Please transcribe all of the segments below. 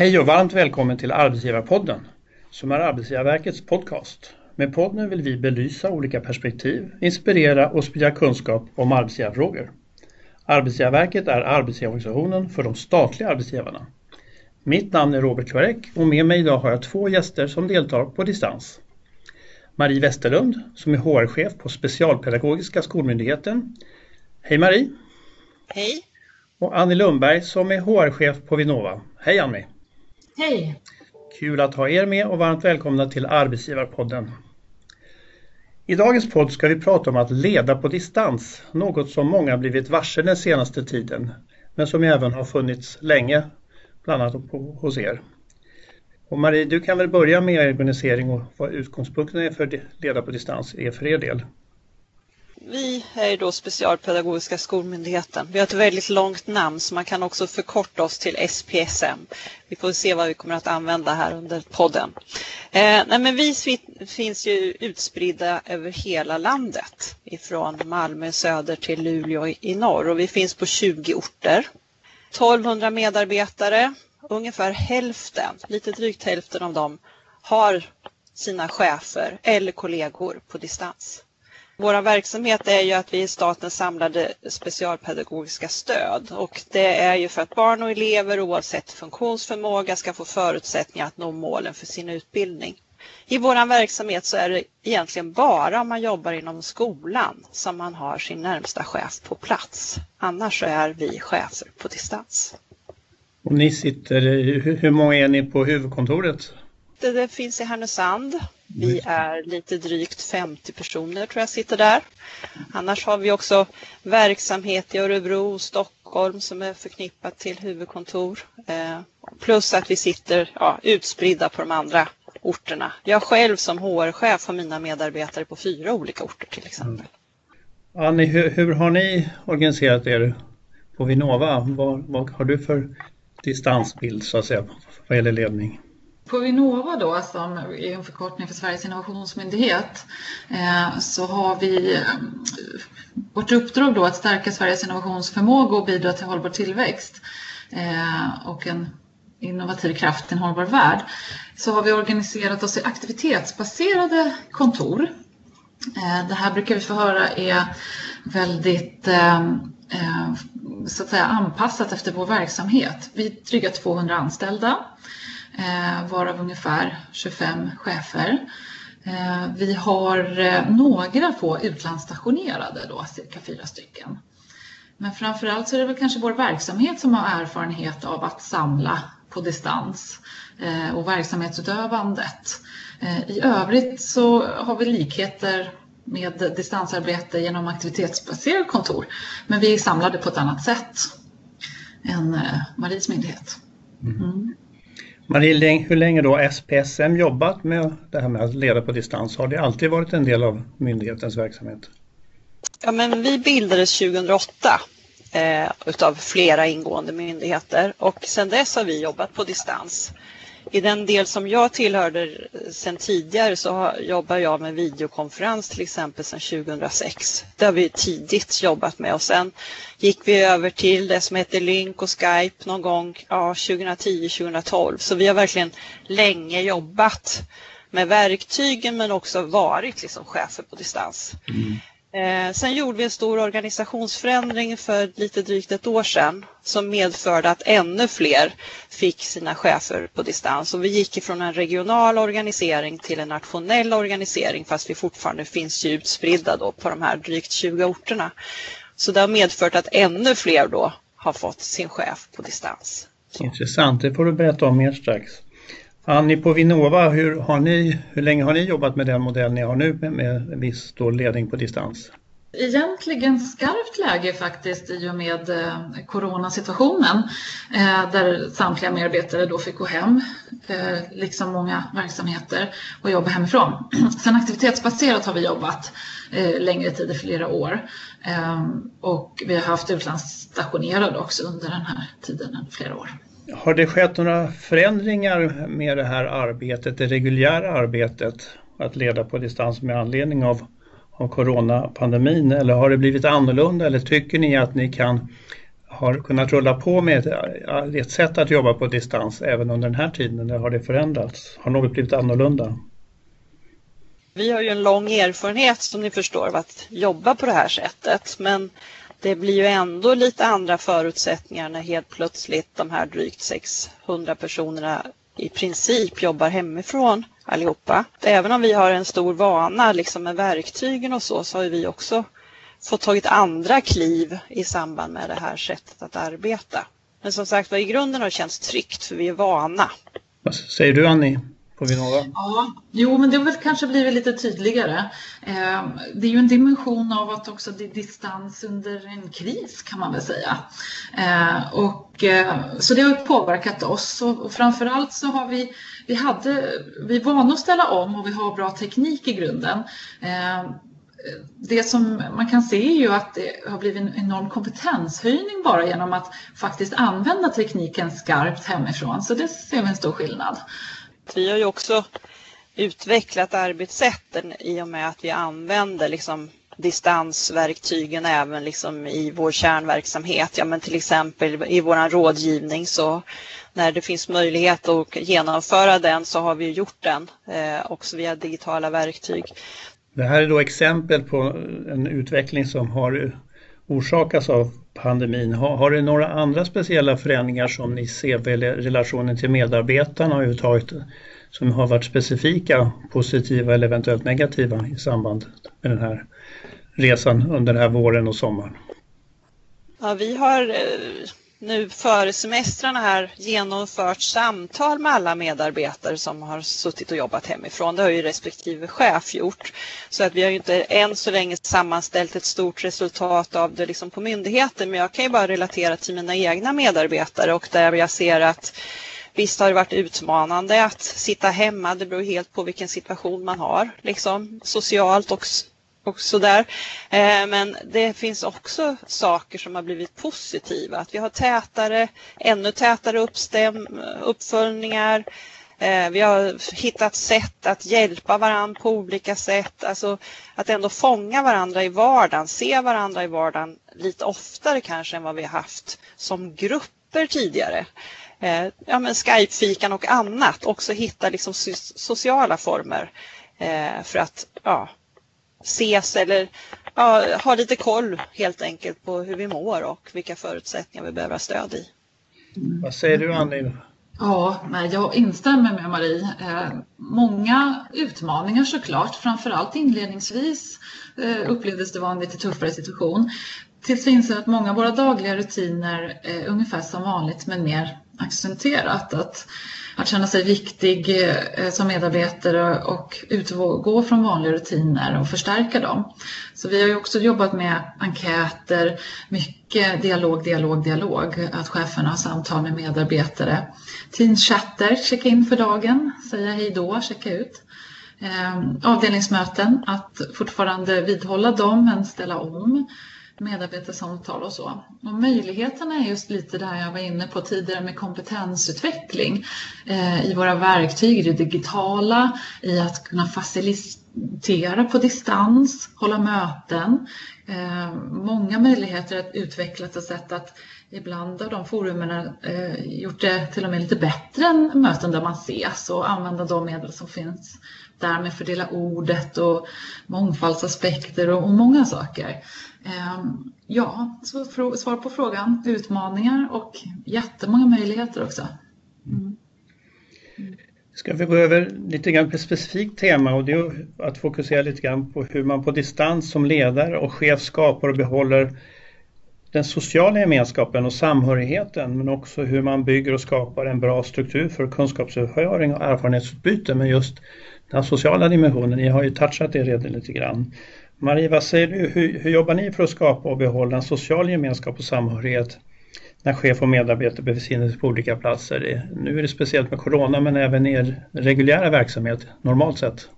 Hej och varmt välkommen till Arbetsgivarpodden som är Arbetsgivarverkets podcast. Med podden vill vi belysa olika perspektiv, inspirera och sprida kunskap om arbetsgivarfrågor. Arbetsgivarverket är arbetsgivarorganisationen för de statliga arbetsgivarna. Mitt namn är Robert Kvarek och med mig idag har jag två gäster som deltar på distans. Marie Westerlund som är HR-chef på Specialpedagogiska skolmyndigheten. Hej Marie! Hej! Och Annie Lundberg som är HR-chef på Vinnova. Hej Annie! Hej! Kul att ha er med och varmt välkomna till Arbetsgivarpodden. I dagens podd ska vi prata om att leda på distans, något som många blivit varse den senaste tiden, men som även har funnits länge, bland annat hos er. Och Marie, du kan väl börja med organisering och vad utgångspunkten är för leda på distans är för er del? Vi är då Specialpedagogiska skolmyndigheten. Vi har ett väldigt långt namn så man kan också förkorta oss till SPSM. Vi får se vad vi kommer att använda här under podden. Eh, nej men vi finns ju utspridda över hela landet. Ifrån Malmö söder till Luleå i norr och vi finns på 20 orter. 1200 medarbetare, ungefär hälften, lite drygt hälften av dem har sina chefer eller kollegor på distans. Vår verksamhet är ju att vi är statens samlade specialpedagogiska stöd och det är ju för att barn och elever oavsett funktionsförmåga ska få förutsättningar att nå målen för sin utbildning. I vår verksamhet så är det egentligen bara om man jobbar inom skolan som man har sin närmsta chef på plats. Annars är vi chefer på distans. Och ni sitter, hur många är ni på huvudkontoret? Det, det finns i Härnösand vi är lite drygt 50 personer tror jag sitter där. Annars har vi också verksamhet i Örebro och Stockholm som är förknippat till huvudkontor. Eh, plus att vi sitter ja, utspridda på de andra orterna. Jag själv som HR-chef har mina medarbetare på fyra olika orter till exempel. Mm. Annie, hur, hur, har ni organiserat er på Vinnova? Vad, vad har du för distansbild så att säga vad gäller ledning? På Vinnova då, som är en förkortning för Sveriges innovationsmyndighet, eh, så har vi eh, vårt uppdrag då att stärka Sveriges innovationsförmåga och bidra till hållbar tillväxt eh, och en innovativ kraft i en hållbar värld. Så har vi organiserat oss i aktivitetsbaserade kontor. Det här brukar vi få höra är väldigt så att säga anpassat efter vår verksamhet. Vi är dryga 200 anställda varav ungefär 25 chefer. Eh, vi har eh, några få utlandsstationerade, då, cirka fyra stycken. Men framförallt så är det väl kanske vår verksamhet som har erfarenhet av att samla på distans och verksamhetsutövandet. I övrigt så har vi likheter med distansarbete genom aktivitetsbaserade kontor. Men vi är samlade på ett annat sätt än Maries myndighet. Mm. Marie, hur länge då SPSM jobbat med det här med att leda på distans? Har det alltid varit en del av myndighetens verksamhet? Ja, men vi bildades 2008 eh, utav flera ingående myndigheter och sedan dess har vi jobbat på distans. I den del som jag tillhörde eh, sedan tidigare så jobbar jag med videokonferens till exempel sedan 2006. Det har vi tidigt jobbat med och sen gick vi över till det som heter Lynk och Skype någon gång ja, 2010-2012. Så vi har verkligen länge jobbat med verktygen men också varit liksom chefer på distans. Mm. Eh, sen gjorde vi en stor organisationsförändring för lite drygt ett år sedan som medförde att ännu fler fick sina chefer på distans. Och vi gick ifrån en regional organisering till en nationell organisering fast vi fortfarande finns utspridda då på de här drygt 20 orterna. Så det har medfört att ännu fler då har fått sin chef på distans. Intressant, det får du berätta om mer strax. Annie på Vinnova, hur, har ni, hur länge har ni jobbat med den modell ni har nu med, med viss ledning på distans? Egentligen skarpt läge faktiskt i och med eh, coronasituationen eh, där samtliga medarbetare då fick gå hem, eh, liksom många verksamheter, och jobba hemifrån. Sen aktivitetsbaserat har vi jobbat eh, längre tid, i flera år. Eh, och vi har haft utlandsstationerade också under den här tiden, flera år. Har det skett några förändringar med det här arbetet, det reguljära arbetet, att leda på distans med anledning av, av coronapandemin eller har det blivit annorlunda eller tycker ni att ni kan har kunnat rulla på med ett, ett sätt att jobba på distans även under den här tiden eller har det förändrats? Har något blivit annorlunda? Vi har ju en lång erfarenhet som ni förstår av att jobba på det här sättet men det blir ju ändå lite andra förutsättningar när helt plötsligt de här drygt 600 personerna i princip jobbar hemifrån allihopa. Även om vi har en stor vana liksom med verktygen och så, så har vi också fått tagit andra kliv i samband med det här sättet att arbeta. Men som sagt i grunden har det känts tryggt för vi är vana. Vad säger du Annie? På Vinnova? Ja, jo men det har väl kanske blivit lite tydligare. Ehm, det är ju en dimension av att också det är distans under en kris kan man väl säga. Ehm, och, eh, så det har påverkat oss och framförallt så har vi, vi, hade, vi är vana att ställa om och vi har bra teknik i grunden ehm, det som man kan se är ju att det har blivit en enorm kompetenshöjning bara genom att faktiskt använda tekniken skarpt hemifrån. Så det ser vi en stor skillnad. Vi har ju också utvecklat arbetssätten i och med att vi använder liksom distansverktygen även liksom i vår kärnverksamhet. Ja, men till exempel i vår rådgivning så när det finns möjlighet att genomföra den så har vi gjort den eh, också via digitala verktyg. Det här är då exempel på en utveckling som har orsakats av pandemin. Har, har det några andra speciella förändringar som ni ser i relationen till medarbetarna överhuvudtaget som har varit specifika, positiva eller eventuellt negativa i samband med den här resan under den här våren och sommaren? Ja, vi har eh, nu före semestrarna här genomfört samtal med alla medarbetare som har suttit och jobbat hemifrån. Det har ju respektive chef gjort. Så att vi har ju inte än så länge sammanställt ett stort resultat av det liksom på myndigheten. Men jag kan ju bara relatera till mina egna medarbetare och där jag ser att Visst har det varit utmanande att sitta hemma. Det beror helt på vilken situation man har, liksom socialt och och sådär. Eh, men det finns också saker som har blivit positiva. Att vi har tätare, ännu tätare uppstäm, uppföljningar. Eh, vi har hittat sätt att hjälpa varandra på olika sätt. Alltså att ändå fånga varandra i vardagen, se varandra i vardagen lite oftare kanske än vad vi har haft som grupper tidigare. Eh, ja, men Skype-fikan och annat. Också hitta liksom sociala former för att ja, ses eller ja, ha lite koll helt enkelt på hur vi mår och vilka förutsättningar vi behöver stöd i. Mm. Vad säger du Annie? Ja, jag instämmer med Marie. Eh, många utmaningar såklart, framförallt inledningsvis eh, upplevdes det vara en lite tuffare situation. Tills vi inser att många av våra dagliga rutiner är ungefär som vanligt men mer accentuerat. Att att känna sig viktig eh, som medarbetare och utgå från vanliga rutiner och förstärka dem. Så vi har ju också jobbat med enkäter, mycket dialog, dialog, dialog. Att cheferna har samtal med medarbetare. Teamchatter, checka in för dagen, säga hej då, checka ut. Eh, avdelningsmöten, att fortfarande vidhålla dem men ställa om medarbetarsamtal och så. Och möjligheterna är just lite det här jag var inne på tidigare med kompetensutveckling eh, i våra verktyg, i det digitala, i att kunna facilitera på distans, hålla möten. Eh, många möjligheter att utveckla ett sätt att ibland har de forumen eh, gjort det till och med lite bättre än möten där man ses och använda de medel som finns där med fördela ordet och mångfaldsaspekter och, och många saker. Ehm, ja, så svar på frågan. Utmaningar och jättemånga möjligheter också. Mm. Ska vi gå över lite grann på ett specifikt tema och det är att fokusera lite grann på hur man på distans som ledare och chef skapar och behåller den sociala gemenskapen och samhörigheten men också hur man bygger och skapar en bra struktur för kunskapsöverföring och erfarenhetsutbyte med just den sociala dimensionen. Ni har ju touchat det redan lite grann. Marie, vad säger du? Hur, hur jobbar ni för att skapa och behålla en social gemenskap och samhörighet när chef och medarbetare befinner sig på olika platser? Nu är det speciellt med corona men även er reguljära verksamhet normalt sett.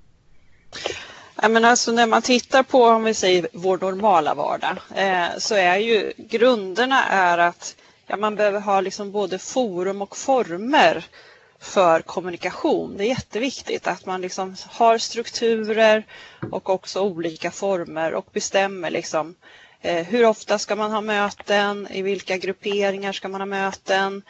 Ja, men alltså när man tittar på om vi säger vår normala vardag eh, så är ju grunderna är att ja, man behöver ha liksom både forum och former för kommunikation. Det är jätteviktigt att man liksom har strukturer och också olika former och bestämmer liksom Eh, hur ofta ska man ha möten? I vilka grupperingar ska man ha möten?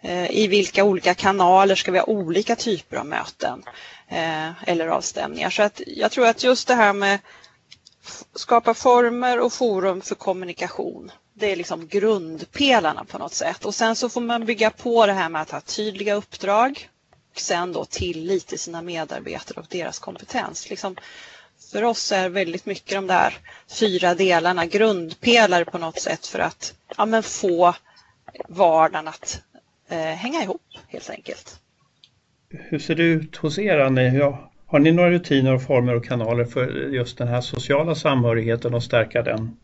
Eh, I vilka olika kanaler ska vi ha olika typer av möten eh, eller avstämningar? Så att jag tror att just det här med skapa former och forum för kommunikation. Det är liksom grundpelarna på något sätt. Och sen så får man bygga på det här med att ha tydliga uppdrag. Och sen då tillit till sina medarbetare och deras kompetens. Liksom, för oss är väldigt mycket de där fyra delarna grundpelare på något sätt för att ja, men få vardagen att eh, hänga ihop helt enkelt. Hur ser det ut hos er Annie? Har ni några rutiner och former och kanaler för just den här sociala samhörigheten och stärka den?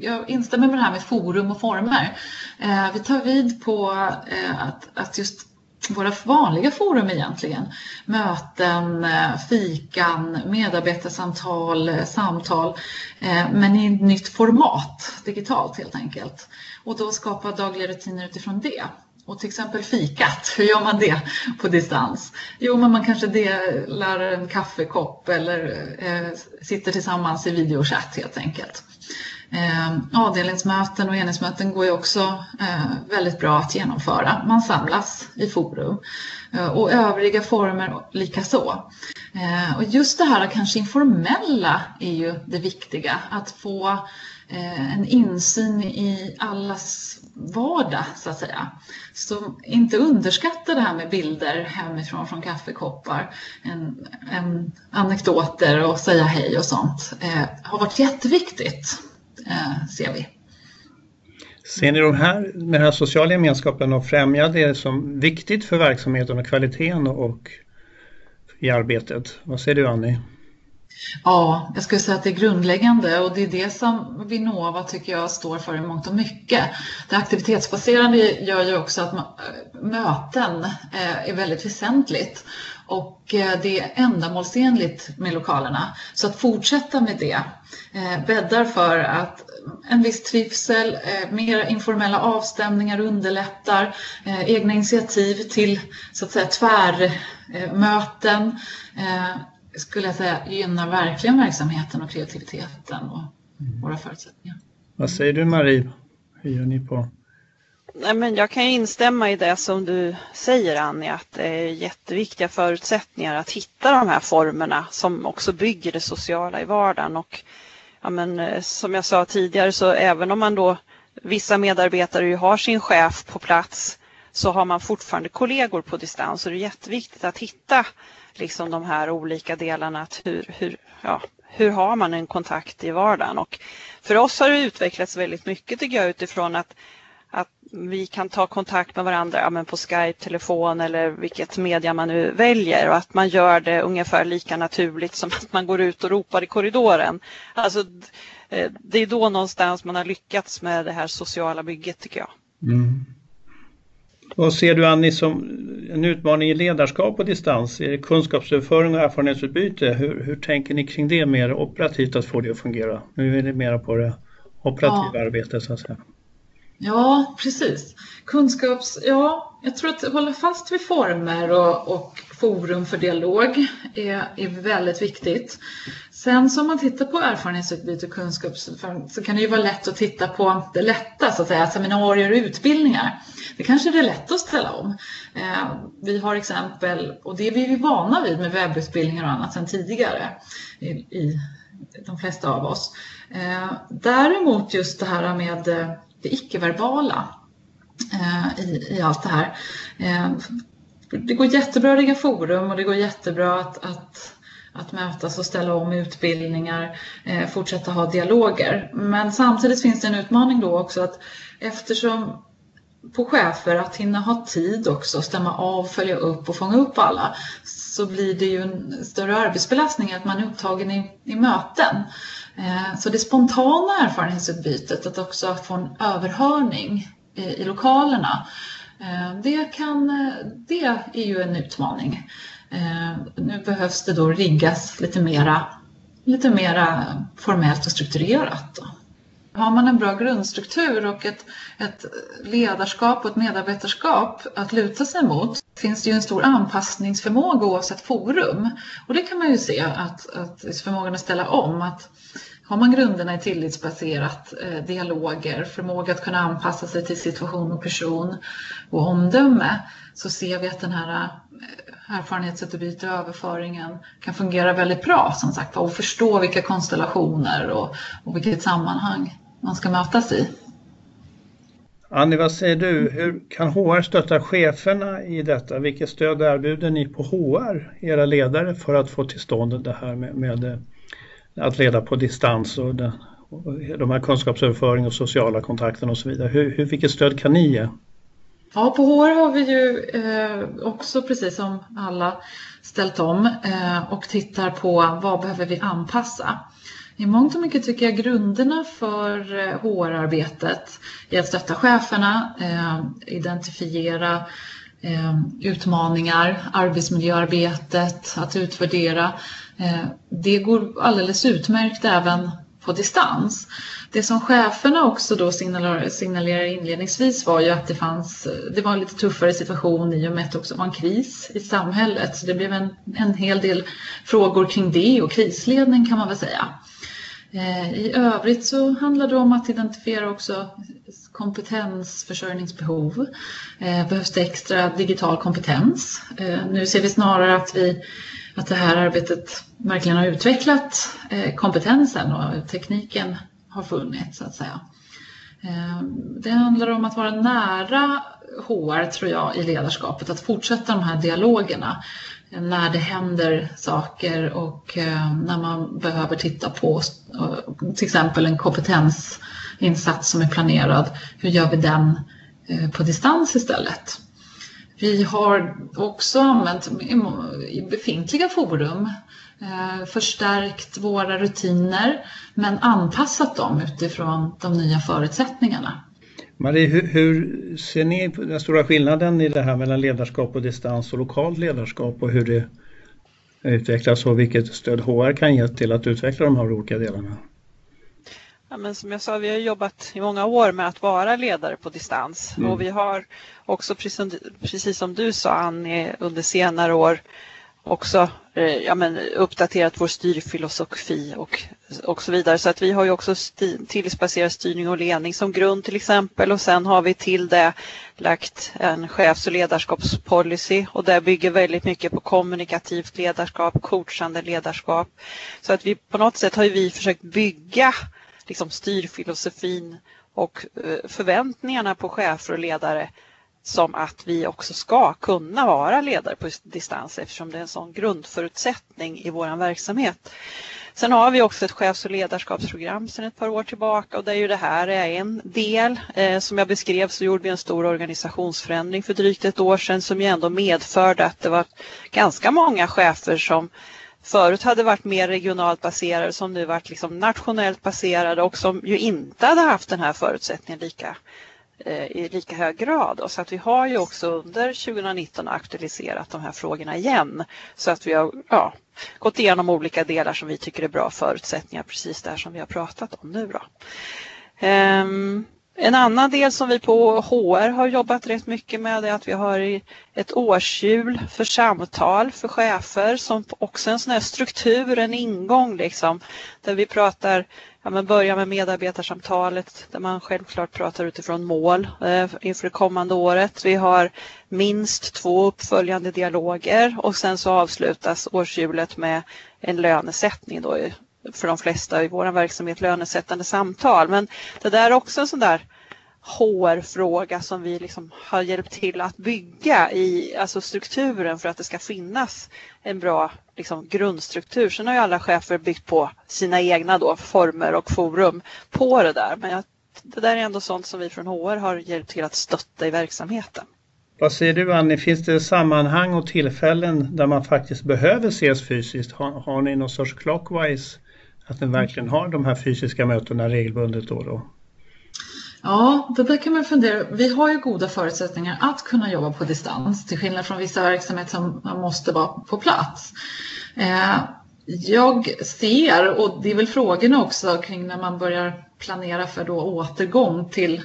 Jag instämmer med det här med forum och former. Eh, vi tar vid på eh, att, att just våra vanliga forum egentligen. Möten, eh, fikan, medarbetarsamtal, eh, samtal. Eh, men i ett nytt format, digitalt helt enkelt. Och då skapa dagliga rutiner utifrån det. Och till exempel fikat, hur gör man det på distans? Jo, men man kanske delar en kaffekopp eller sitter tillsammans i videochatt helt enkelt. Eh, avdelningsmöten och enhetsmöten går ju också eh, väldigt bra att genomföra. Man samlas i forum eh, och övriga former likaså. Eh, och just det här kanske informella är ju det viktiga, att få Eh, en insyn i allas vardag så att säga. Så inte underskatta det här med bilder hemifrån från kaffekoppar, en, en anekdoter och säga hej och sånt eh, har varit jätteviktigt ser vi. Ser ni de här, med den här sociala gemenskapen och främja det som viktigt för verksamheten och kvaliteten och i arbetet? Vad säger du Annie? Ja, jag skulle säga att det är grundläggande och det är det som Vinnova tycker jag står för i mångt och mycket. Det aktivitetsbaserade gör ju också att möten eh, är väldigt väsentligt och eh, det är ändamålsenligt med lokalerna. Så att fortsätta med det eh, bäddar för att en viss trivsel, mer informella avstämningar underlättar, egna initiativ till så att säga tvärmöten skulle jag säga gynnar verkligen verksamheten och kreativiteten och mm. våra förutsättningar. Vad säger du Marie? Hur gör ni på? Nej, men jag kan instämma i det som du säger Annie, att det är jätteviktiga förutsättningar att hitta de här formerna som också bygger det sociala i vardagen. Och, ja, men, eh, som jag sa tidigare så även om man då vissa medarbetare ju har sin chef på plats så har man fortfarande kollegor på distans och det är jätteviktigt att hitta liksom de här olika delarna. Att hur, hur, ja, hur har man en kontakt i vardagen? Och för oss har det utvecklats väldigt mycket tycker jag utifrån att, att vi kan ta kontakt med varandra ja, men på Skype, telefon eller vilket media man nu väljer och att man gör det ungefär lika naturligt som att man går ut och ropar i korridoren. Alltså, eh, det är då någonstans man har lyckats med det här sociala bygget tycker jag. Mm. Vad ser du Annie som en utmaning i ledarskap på distans? Är det kunskapsöverföring och erfarenhetsutbyte? Hur, hur tänker ni kring det mer operativt att få det att fungera? Nu är det mer på det operativa ja. arbetet så att säga. Ja, precis. Kunskaps... Ja, jag tror att hålla fast vid former och, och forum för dialog är, är väldigt viktigt. Sen som om man tittar på erfarenhetsutbyte och kunskapsöverföring så kan det ju vara lätt att titta på det lätta, så att säga, seminarier och utbildningar. Det kanske är lätt att ställa om. Eh, vi har exempel, och det är vi vana vid med webbutbildningar och annat sedan tidigare i, i de flesta av oss. Eh, däremot just det här med eh, det icke-verbala eh, i, i allt det här. Eh, det går jättebra att rigga forum och det går jättebra att, att att mötas och ställa om utbildningar, eh, fortsätta ha dialoger. Men samtidigt finns det en utmaning då också att eftersom på chefer att hinna ha tid också, stämma av, följa upp och fånga upp alla så blir det ju en större arbetsbelastning att man är upptagen i, i möten. Eh, så det spontana erfarenhetsutbytet, att också få en överhörning i, i lokalerna, eh, det, kan, eh, det är ju en utmaning. Eh, nu behövs det då riggas lite mera, lite mera formellt och strukturerat. Då. Har man en bra grundstruktur och ett, ett ledarskap och ett medarbetarskap att luta sig mot finns det ju en stor anpassningsförmåga oavsett forum. Och det kan man ju se att, att förmågan att ställa om. Att har man grunderna i tillitsbaserat eh, dialoger, förmåga att kunna anpassa sig till situation och person och omdöme så ser vi att den här erfarenhetsutbyte och överföringen kan fungera väldigt bra som sagt och förstå vilka konstellationer och, och vilket sammanhang man ska mötas i. Annie, vad säger du? Hur kan HR stötta cheferna i detta? Vilket stöd erbjuder ni på HR, era ledare, för att få till stånd det här med, med eh, att leda på distans och, det, och de här kunskapsöverföring och sociala kontakterna och så vidare. Hur, hur, vilket stöd kan ni ge? Ja, på HR har vi ju eh, också precis som alla ställt om eh, och tittar på vad behöver vi anpassa. I mångt och mycket tycker jag grunderna för eh, HR-arbetet är att stötta cheferna, eh, identifiera eh, utmaningar, arbetsmiljöarbetet, att utvärdera. Eh, det går alldeles utmärkt även på distans. Det som cheferna också då signalerade inledningsvis var ju att det fanns, det var en lite tuffare situation i och med att det också var en kris i samhället. Så det blev en, en hel del frågor kring det och krisledning kan man väl säga. Eh, I övrigt så handlar det om att identifiera också kompetensförsörjningsbehov. Eh, behövs det extra digital kompetens? Eh, nu ser vi snarare att, vi, att det här arbetet verkligen har utvecklat eh, kompetensen och tekniken har funnits så att säga. Eh, det handlar om att vara nära HR tror jag i ledarskapet, att fortsätta de här dialogerna eh, när det händer saker och när man behöver titta på till exempel en kompetensinsats som är planerad. Hur gör vi den på distans istället? Vi har också använt i befintliga forum eh, förstärkt våra rutiner men anpassat dem utifrån de nya förutsättningarna. Marie, hur, hur, ser ni på den stora skillnaden i det här mellan ledarskap och distans och lokalt ledarskap och hur det utvecklas och vilket stöd HR kan ge till att utveckla de här olika delarna? Ja, men som jag sa, vi har jobbat i många år med att vara ledare på distans mm. och vi har också precis, som du sa Annie under senare år också eh, ja, men, uppdaterat vår styrfilosofi och, och så vidare. Så att vi har ju också tillitsbaserad styrning och ledning som grund till exempel och sen har vi till det lagt en chefs och ledarskapspolicy och det bygger väldigt mycket på kommunikativt ledarskap, coachande ledarskap. Så att vi på något sätt har vi försökt bygga liksom, styrfilosofin och eh, förväntningarna på chefer och ledare som att vi också ska kunna vara ledare på distans eftersom det är en sån grundförutsättning i vår verksamhet. Sen har vi också ett chefs och ledarskapsprogram sedan ett par år tillbaka och där ju det här är en del. Eh, som jag beskrev så gjorde vi en stor organisationsförändring för drygt ett år sedan som ju ändå medförde att det var ganska många chefer som förut hade varit mer regionalt baserade som nu varit liksom nationellt baserade och som ju inte hade haft den här förutsättningen lika Eh, i lika hög grad. Så att vi har ju också under 2019 aktualiserat de här frågorna igen. Så att vi har ja, gått igenom olika delar som vi tycker är bra förutsättningar, precis det här som vi har pratat om nu. Då. Um, en annan del som vi på HR har jobbat rätt mycket med är att vi har ett årshjul för samtal för chefer som också är en sån här struktur, en ingång liksom, där vi pratar ja, men börja med medarbetarsamtalet där man självklart pratar utifrån mål eh, inför det kommande året. Vi har minst två uppföljande dialoger och sen så avslutas årshjulet med en lönesättning då för de flesta i vår verksamhet lönesättande samtal. Men det där är också en sån där HR-fråga som vi liksom har hjälpt till att bygga i alltså strukturen för att det ska finnas en bra liksom, grundstruktur. Sen har ju alla chefer byggt på sina egna då, former och forum på det där. Men jag, det där är ändå sånt som vi från HR har hjälpt till att stötta i verksamheten. Vad säger du Annie, finns det sammanhang och tillfällen där man faktiskt behöver ses fysiskt? Har, har ni någon sorts clockwise att ni verkligen har de här fysiska mötena regelbundet då och då? Ja, det där kan man fundera. Vi har ju goda förutsättningar att kunna jobba på distans till skillnad från vissa verksamheter som måste vara på plats. Eh, jag ser, och det är väl frågorna också kring när man börjar planera för då återgång till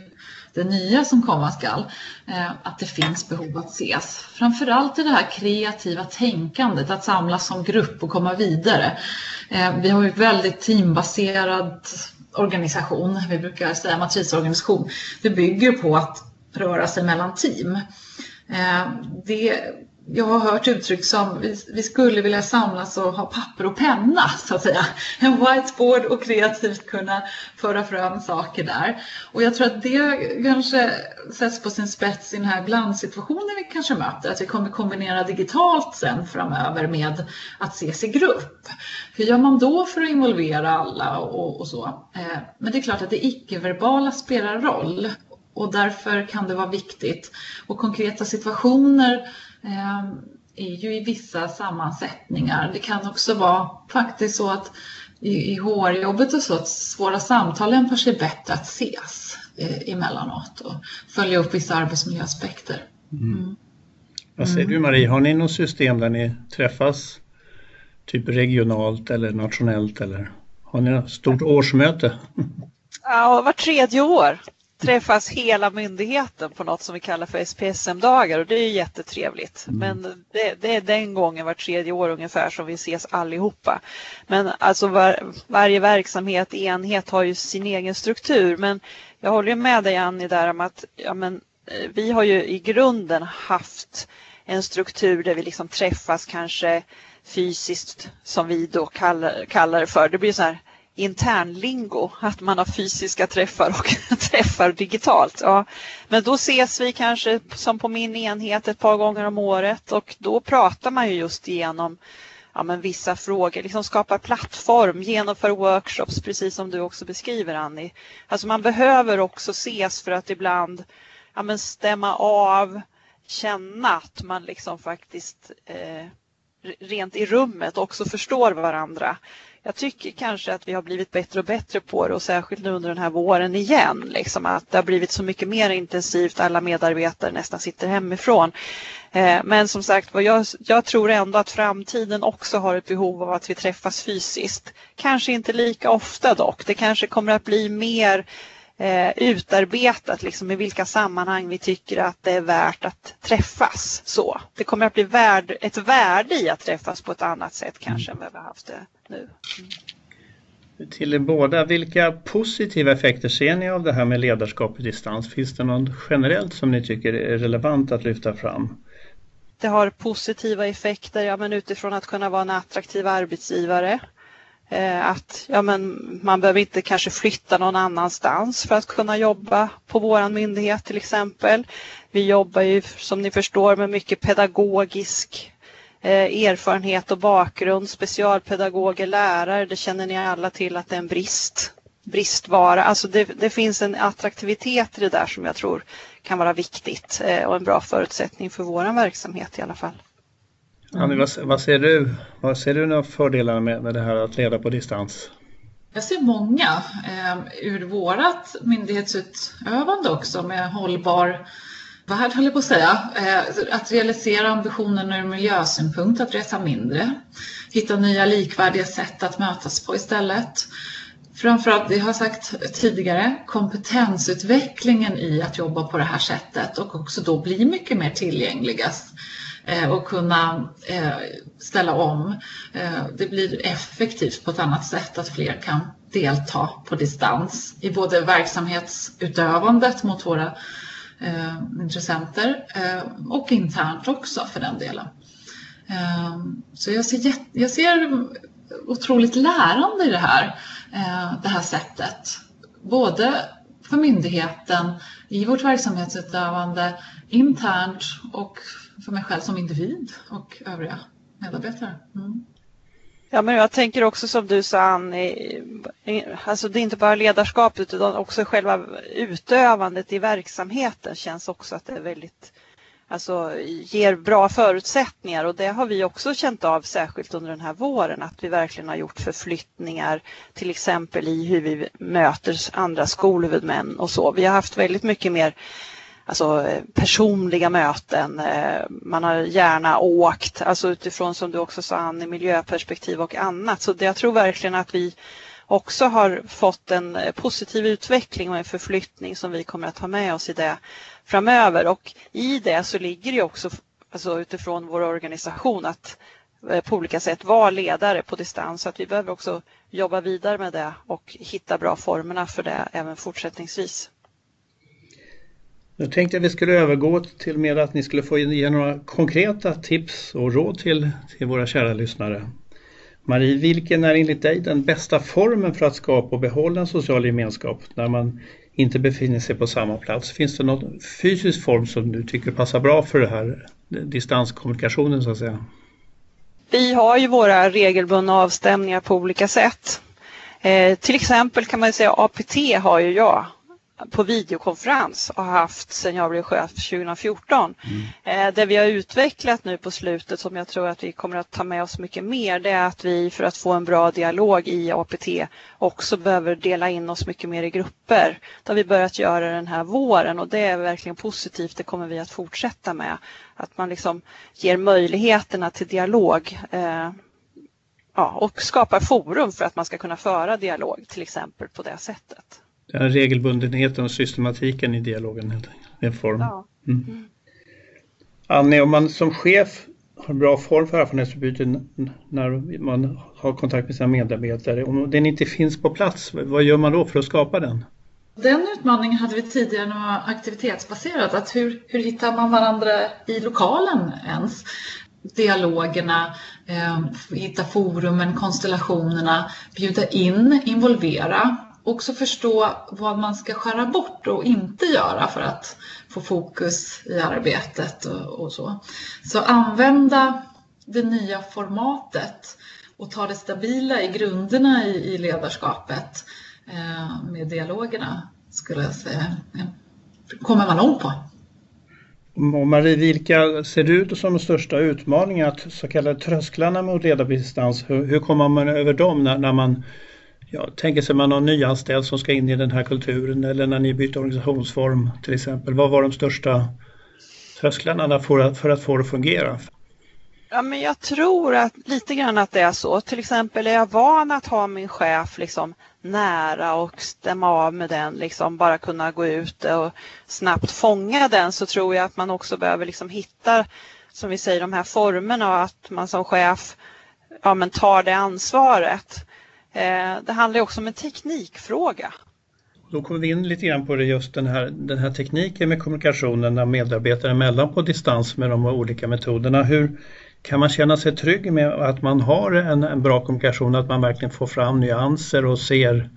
det nya som komma skall, eh, att det finns behov att ses. Framförallt i det här kreativa tänkandet, att samlas som grupp och komma vidare. Eh, vi har ju väldigt teambaserad organisation, vi brukar säga matrisorganisation. Det bygger på att röra sig mellan team. Eh, det jag har hört uttryck som vi, vi, skulle vilja samlas och ha papper och penna så att säga. En whiteboard och kreativt kunna föra fram saker där. Och jag tror att det kanske sätts på sin spets i den här blandsituationen vi kanske möter. Att vi kommer kombinera digitalt sen framöver med att ses i grupp. Hur gör man då för att involvera alla och, och så? Eh, men det är klart att det icke-verbala spelar roll och därför kan det vara viktigt. Och konkreta situationer Ehm, är ju i vissa sammansättningar. Det kan också vara faktiskt så att i, HR-jobbet och så att svåra samtal lämpar sig bättre att ses eh, emellanåt och följa upp vissa arbetsmiljöaspekter. Mm. Mm. Vad säger du Marie, har ni något system där ni träffas typ regionalt eller nationellt eller har ni något stort årsmöte? Ja, var tredje år träffas hela myndigheten på något som vi kallar för SPSM-dagar och det är jättetrevligt. Mm. Men det, det, är den gången var tredje år ungefär som vi ses allihopa. Men alltså var, varje verksamhet, enhet har ju sin egen struktur. Men jag håller med dig Annie där om att ja, men, eh, vi har ju i grunden haft en struktur där vi liksom träffas kanske fysiskt som vi då kallar, kallar det för. Det blir så här internlingo, att man har fysiska träffar och träffar digitalt. Ja. Men då ses vi kanske som på min enhet ett par gånger om året och då pratar man ju just igenom ja, men vissa frågor, liksom skapar plattform, genomför workshops, precis som du också beskriver Annie. Alltså man behöver också ses för att ibland ja, men stämma av, känna att man liksom faktiskt eh, rent i rummet också förstår varandra jag tycker kanske att vi har blivit bättre och bättre på det och särskilt nu under den här våren igen. Liksom att det har blivit så mycket mer intensivt, alla medarbetare nästan sitter hemifrån. Eh, men som sagt jag, jag tror ändå att framtiden också har ett behov av att vi träffas fysiskt. Kanske inte lika ofta dock. Det kanske kommer att bli mer eh, utarbetat liksom, i vilka sammanhang vi tycker att det är värt att träffas. Så. Det kommer att bli värd, ett värde i att träffas på ett annat sätt kanske mm. än vad vi har haft det nu. Mm. Till er båda, vilka positiva effekter ser ni av det här med ledarskap i distans? Finns det något generellt som ni tycker är relevant att lyfta fram? Det har positiva effekter ja, men utifrån att kunna vara en attraktiv arbetsgivare. Eh, att ja, men man behöver inte kanske flytta någon annanstans för att kunna jobba på våran myndighet till exempel. Vi jobbar ju som ni förstår med mycket pedagogisk erfarenhet och bakgrund, specialpedagoger, lärare, det känner ni alla till att det är en brist, bristvara. Alltså det, det finns en attraktivitet i det där som jag tror kan vara viktigt eh, och en bra förutsättning för vår verksamhet i alla fall. Annie, vad, vad, ser du? Vad ser du några fördelar med, med det här att leda på distans? Jag ser många eh, ur vårat myndighetsutövande också med hållbar värld, höll jag på att säga. Eh, att realisera ambitionen ur miljösynpunkt, att resa mindre. Hitta nya likvärdiga sätt att mötas på istället. Framförallt, det har jag sagt tidigare, kompetensutvecklingen i att jobba på det här sättet och också då bli mycket mer tillgängliga eh, och kunna eh, ställa om. Det blir effektivt på ett annat sätt att fler kan delta på distans i både verksamhetsutövandet mot våra Eh, intressenter eh, och internt också för den delen. Eh, så jag ser, jag ser otroligt lärande i det här, det här sättet. Både för myndigheten, i vårt verksamhetsutövande, internt och för mig själv som individ och övriga medarbetare. Mm. Ja, men jag tänker också som du sa Annie, alltså det är inte bara ledarskapet utan också själva utövandet i verksamheten känns också att det är väldigt, alltså ger bra förutsättningar och det har vi också känt av särskilt under den här våren att vi verkligen har gjort förflyttningar till exempel i hur vi möter andra skolhuvudmän och så. Vi har haft väldigt mycket mer alltså, eh, personliga möten. Eh, man har gärna åkt, alltså utifrån som du också sa Ann, miljöperspektiv och annat. Så det, jag tror verkligen att vi också har fått en eh, positiv utveckling och en förflyttning som vi kommer att ha med oss i det framöver. Och i det så ligger det också alltså utifrån vår organisation att på olika sätt vara ledare på distans. Så att vi behöver också jobba vidare med det och hitta bra formerna för det även fortsättningsvis. Nu tänkte jag att vi skulle övergå till mer att ni skulle få ge några konkreta tips och råd till, till våra kära lyssnare. Marie, vilken är enligt dig den bästa formen för att skapa och behålla en social gemenskap när man inte befinner sig på samma plats? Finns det någon fysisk form som du tycker passar bra för det här distanskommunikationen så att säga? Vi har ju våra regelbundna avstämningar på olika sätt. Eh, till exempel kan man säga APT har ju jag på videokonferens har haft sedan jag blev chef 2014. Mm. Eh, det vi har utvecklat nu på slutet som jag tror att vi kommer att ta med oss mycket mer det är att vi för att få en bra dialog i APT också behöver dela in oss mycket mer i grupper. Det har vi börjat göra den här våren och det är verkligen positivt. Det kommer vi att fortsätta med. Att man liksom ger möjligheterna till dialog eh, ja, och skapar forum för att man ska kunna föra dialog till exempel på det sättet den regelbundenheten och systematiken i dialogen helt enkelt. form. Ja. Mm. mm. Annie, om man som chef har bra form för erfarenhetsutbyte när man har kontakt med sina medarbetare. Om den inte finns på plats, vad gör man då för att skapa den? Den utmaningen hade vi tidigare när det var aktivitetsbaserat. Att hur, hur hittar man varandra i lokalen ens? Dialogerna, eh, hitta forumen, konstellationerna, bjuda in, involvera också förstå vad man ska skära bort och inte göra för att få fokus i arbetet och, och så. Så använda det nya formatet och ta det stabila i grunderna i, i ledarskapet eh, med dialogerna skulle jag säga kommer man långt på. Och Marie, vilka ser du ut som de största utmaningarna, så kallade trösklarna mot ledarbistans? Hur, hur kommer man över dem när, när man ja, tänker sig man någon nyanställd som ska in i den här kulturen eller när ni byter organisationsform till exempel. Vad var de största trösklarna för att, för att få det att fungera? Ja, men jag tror att lite grann att det är så. Till exempel är jag van att ha min chef liksom nära och stämma av med den, liksom bara kunna gå ut och snabbt fånga den så tror jag att man också behöver liksom hitta, som vi säger, de här formerna och att man som chef ja, men tar det ansvaret. Eh, det handlar också om en teknikfråga. Då kommer vi in lite grann på det just den här, den här tekniken med kommunikationen medarbetare emellan på distans med de olika metoderna. Hur kan man känna sig trygg med att man har en, en bra kommunikation, att man verkligen får fram nyanser och ser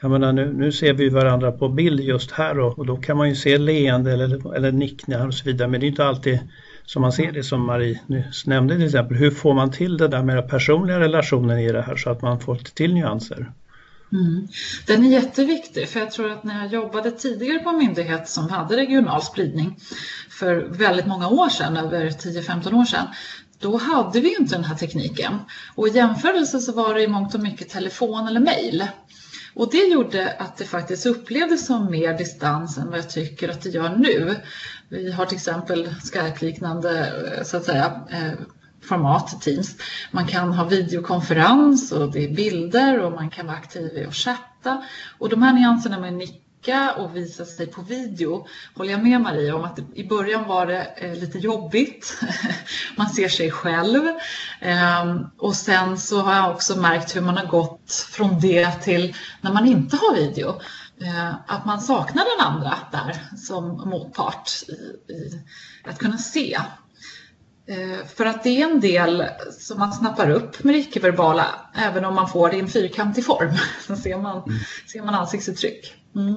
jag menar, nu, nu ser vi varandra på bild just här och, och då kan man ju se leende eller, eller nickningar och så vidare men det är inte alltid som man ser det som Marie nyss nämnde till exempel. Hur får man till det där med personliga relationen i det här så att man får till nyanser? Mm. Den är jätteviktig för jag tror att när jag jobbade tidigare på en myndighet som hade regional spridning för väldigt många år sedan, över 10-15 år sedan, då hade vi inte den här tekniken. Och i jämförelse så var det i mångt och mycket telefon eller mejl. Och det gjorde att det faktiskt upplevdes som mer distans än vad jag tycker att det gör nu. Vi har till exempel Skype-liknande eh, så att säga, eh, format, Teams. Man kan ha videokonferens och det är bilder och man kan vara aktiv i att chatta. Och de här nyanserna med nicka och visa sig på video håller jag med Maria om att i början var det eh, lite jobbigt. man ser sig själv. Ehm, och sen så har jag också märkt hur man har gått från det till när man inte har video. Eh, att man saknar den andra där som motpart i, i att kunna se. Eh, för att det är en del som man snappar upp med det icke-verbala även om man får det i en fyrkantig form. Så ser man, mm. ser man ansiktsuttryck. Mm.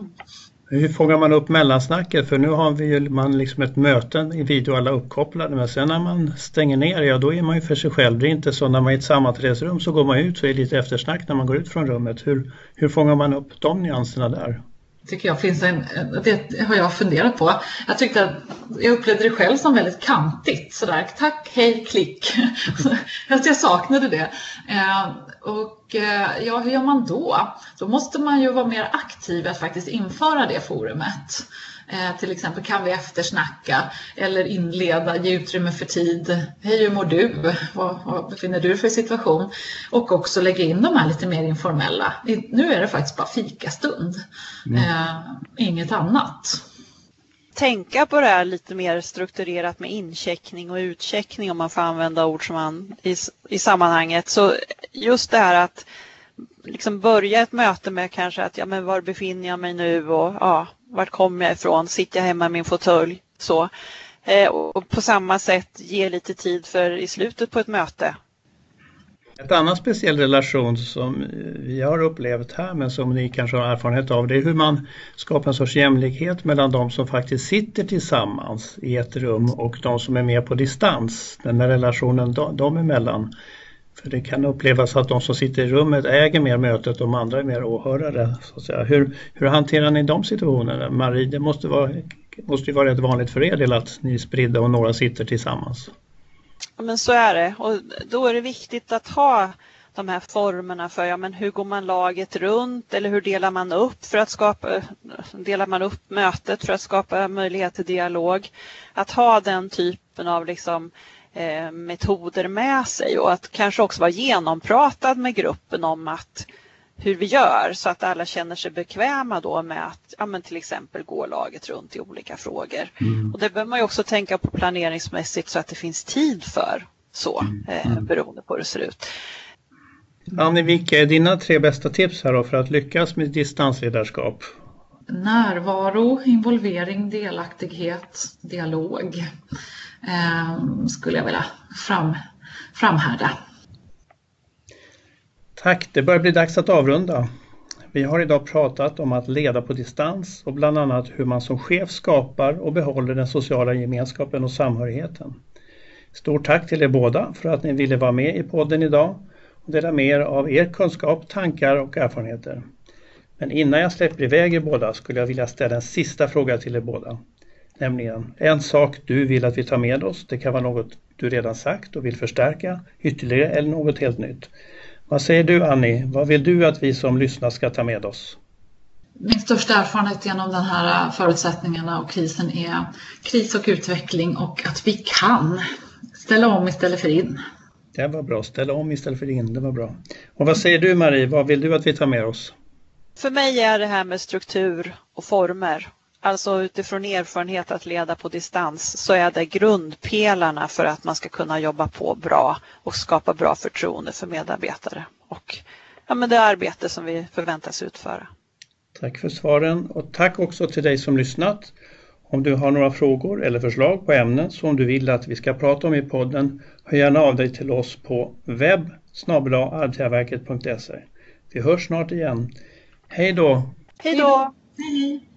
Hur fångar man upp mellansnacket? För nu har vi man liksom ett möte i video alla uppkopplade men sen när man stänger ner, ja då är man ju för sig själv. Det är inte så när man är i ett sammanträdesrum så går man ut så är det lite eftersnack när man går ut från rummet. Hur, hur fångar man upp de nyanserna där? Tycker jag finns en, det har jag funderat på. Jag tyckte att jag upplevde det själv som väldigt kantigt sådär tack, hej, klick. jag saknade det. Eh, och eh, ja, hur gör man då? Då måste man ju vara mer aktiv att faktiskt införa det forumet. Eh, till exempel kan vi eftersnacka eller inleda, ge utrymme för tid. Hej, hur mår du? Vad, vad befinner du för situation? Och också lägga in de här lite mer informella. Nu är det faktiskt bara fikastund, mm. eh, inget annat tänka på det här lite mer strukturerat med incheckning och utcheckning om man får använda ord som man i, i sammanhanget. Så just det här att liksom börja ett möte med kanske att ja men var befinner jag mig nu och ja, vart kommer jag ifrån? Sitter jag hemma i min fåtölj? Så. Eh, och på samma sätt ge lite tid för i slutet på ett möte ett annat speciell relation som vi har upplevt här men som ni kanske har erfarenhet av det är hur man skapar en sorts jämlikhet mellan de som faktiskt sitter tillsammans i ett rum och de som är med på distans. Den här relationen dem emellan. För det kan upplevas att de som sitter i rummet äger mer mötet och de andra är mer åhörare. Så att säga. Hur, hur hanterar ni de situationerna? Marie, det måste, vara, måste ju vara rätt vanligt för er del att ni är spridda och några sitter tillsammans. Ja, men så är det och då är det viktigt att ha de här formerna för ja, men hur går man laget runt eller hur delar man upp för att skapa delar man upp mötet för att skapa möjlighet till dialog. Att ha den typen av liksom, eh, metoder med sig och att kanske också vara genompratad med gruppen om att hur vi gör så att alla känner sig bekväma då med att ja, men till exempel gå laget runt i olika frågor. Mm. Och det behöver man ju också tänka på planeringsmässigt så att det finns tid för så mm. eh, mm. beroende på hur det ser ut. Annie, vilka är dina tre bästa tips här då för att lyckas med distansledarskap? Närvaro, involvering, delaktighet, dialog eh, Ehm, skulle jag vilja fram, framhärda. Tack, det börjar bli dags att avrunda. Vi har idag pratat om att leda på distans och bland annat hur man som chef skapar och behåller den sociala gemenskapen och samhörigheten. Stort tack till er båda för att ni ville vara med i podden idag och dela med er av er kunskap, tankar och erfarenheter. Men innan jag släpper iväg er båda skulle jag vilja ställa en sista fråga till er båda. Nämligen en sak du vill att vi tar med oss. Det kan vara något du redan sagt och vill förstärka ytterligare eller något helt nytt. Vad säger du Annie? Vad vill du att vi som lyssnar ska ta med oss? Min största erfarenhet genom den här förutsättningarna och krisen är kris och utveckling och att vi kan ställa om istället för in. Det var bra, ställa om istället för in, det var bra. Och vad säger du Marie, vad vill du att vi tar med oss? För mig är det här med struktur och former Alltså utifrån erfarenhet att leda på distans så är det grundpelarna för att man ska kunna jobba på bra och skapa bra förtroende för medarbetare och ja, men det arbete som vi förväntas utföra. Tack för svaren och tack också till dig som lyssnat. Om du har några frågor eller förslag på ämnen som du vill att vi ska prata om i podden, hör gärna av dig till oss på webb Vi hörs snart igen. Hej då! Hej då! Hej!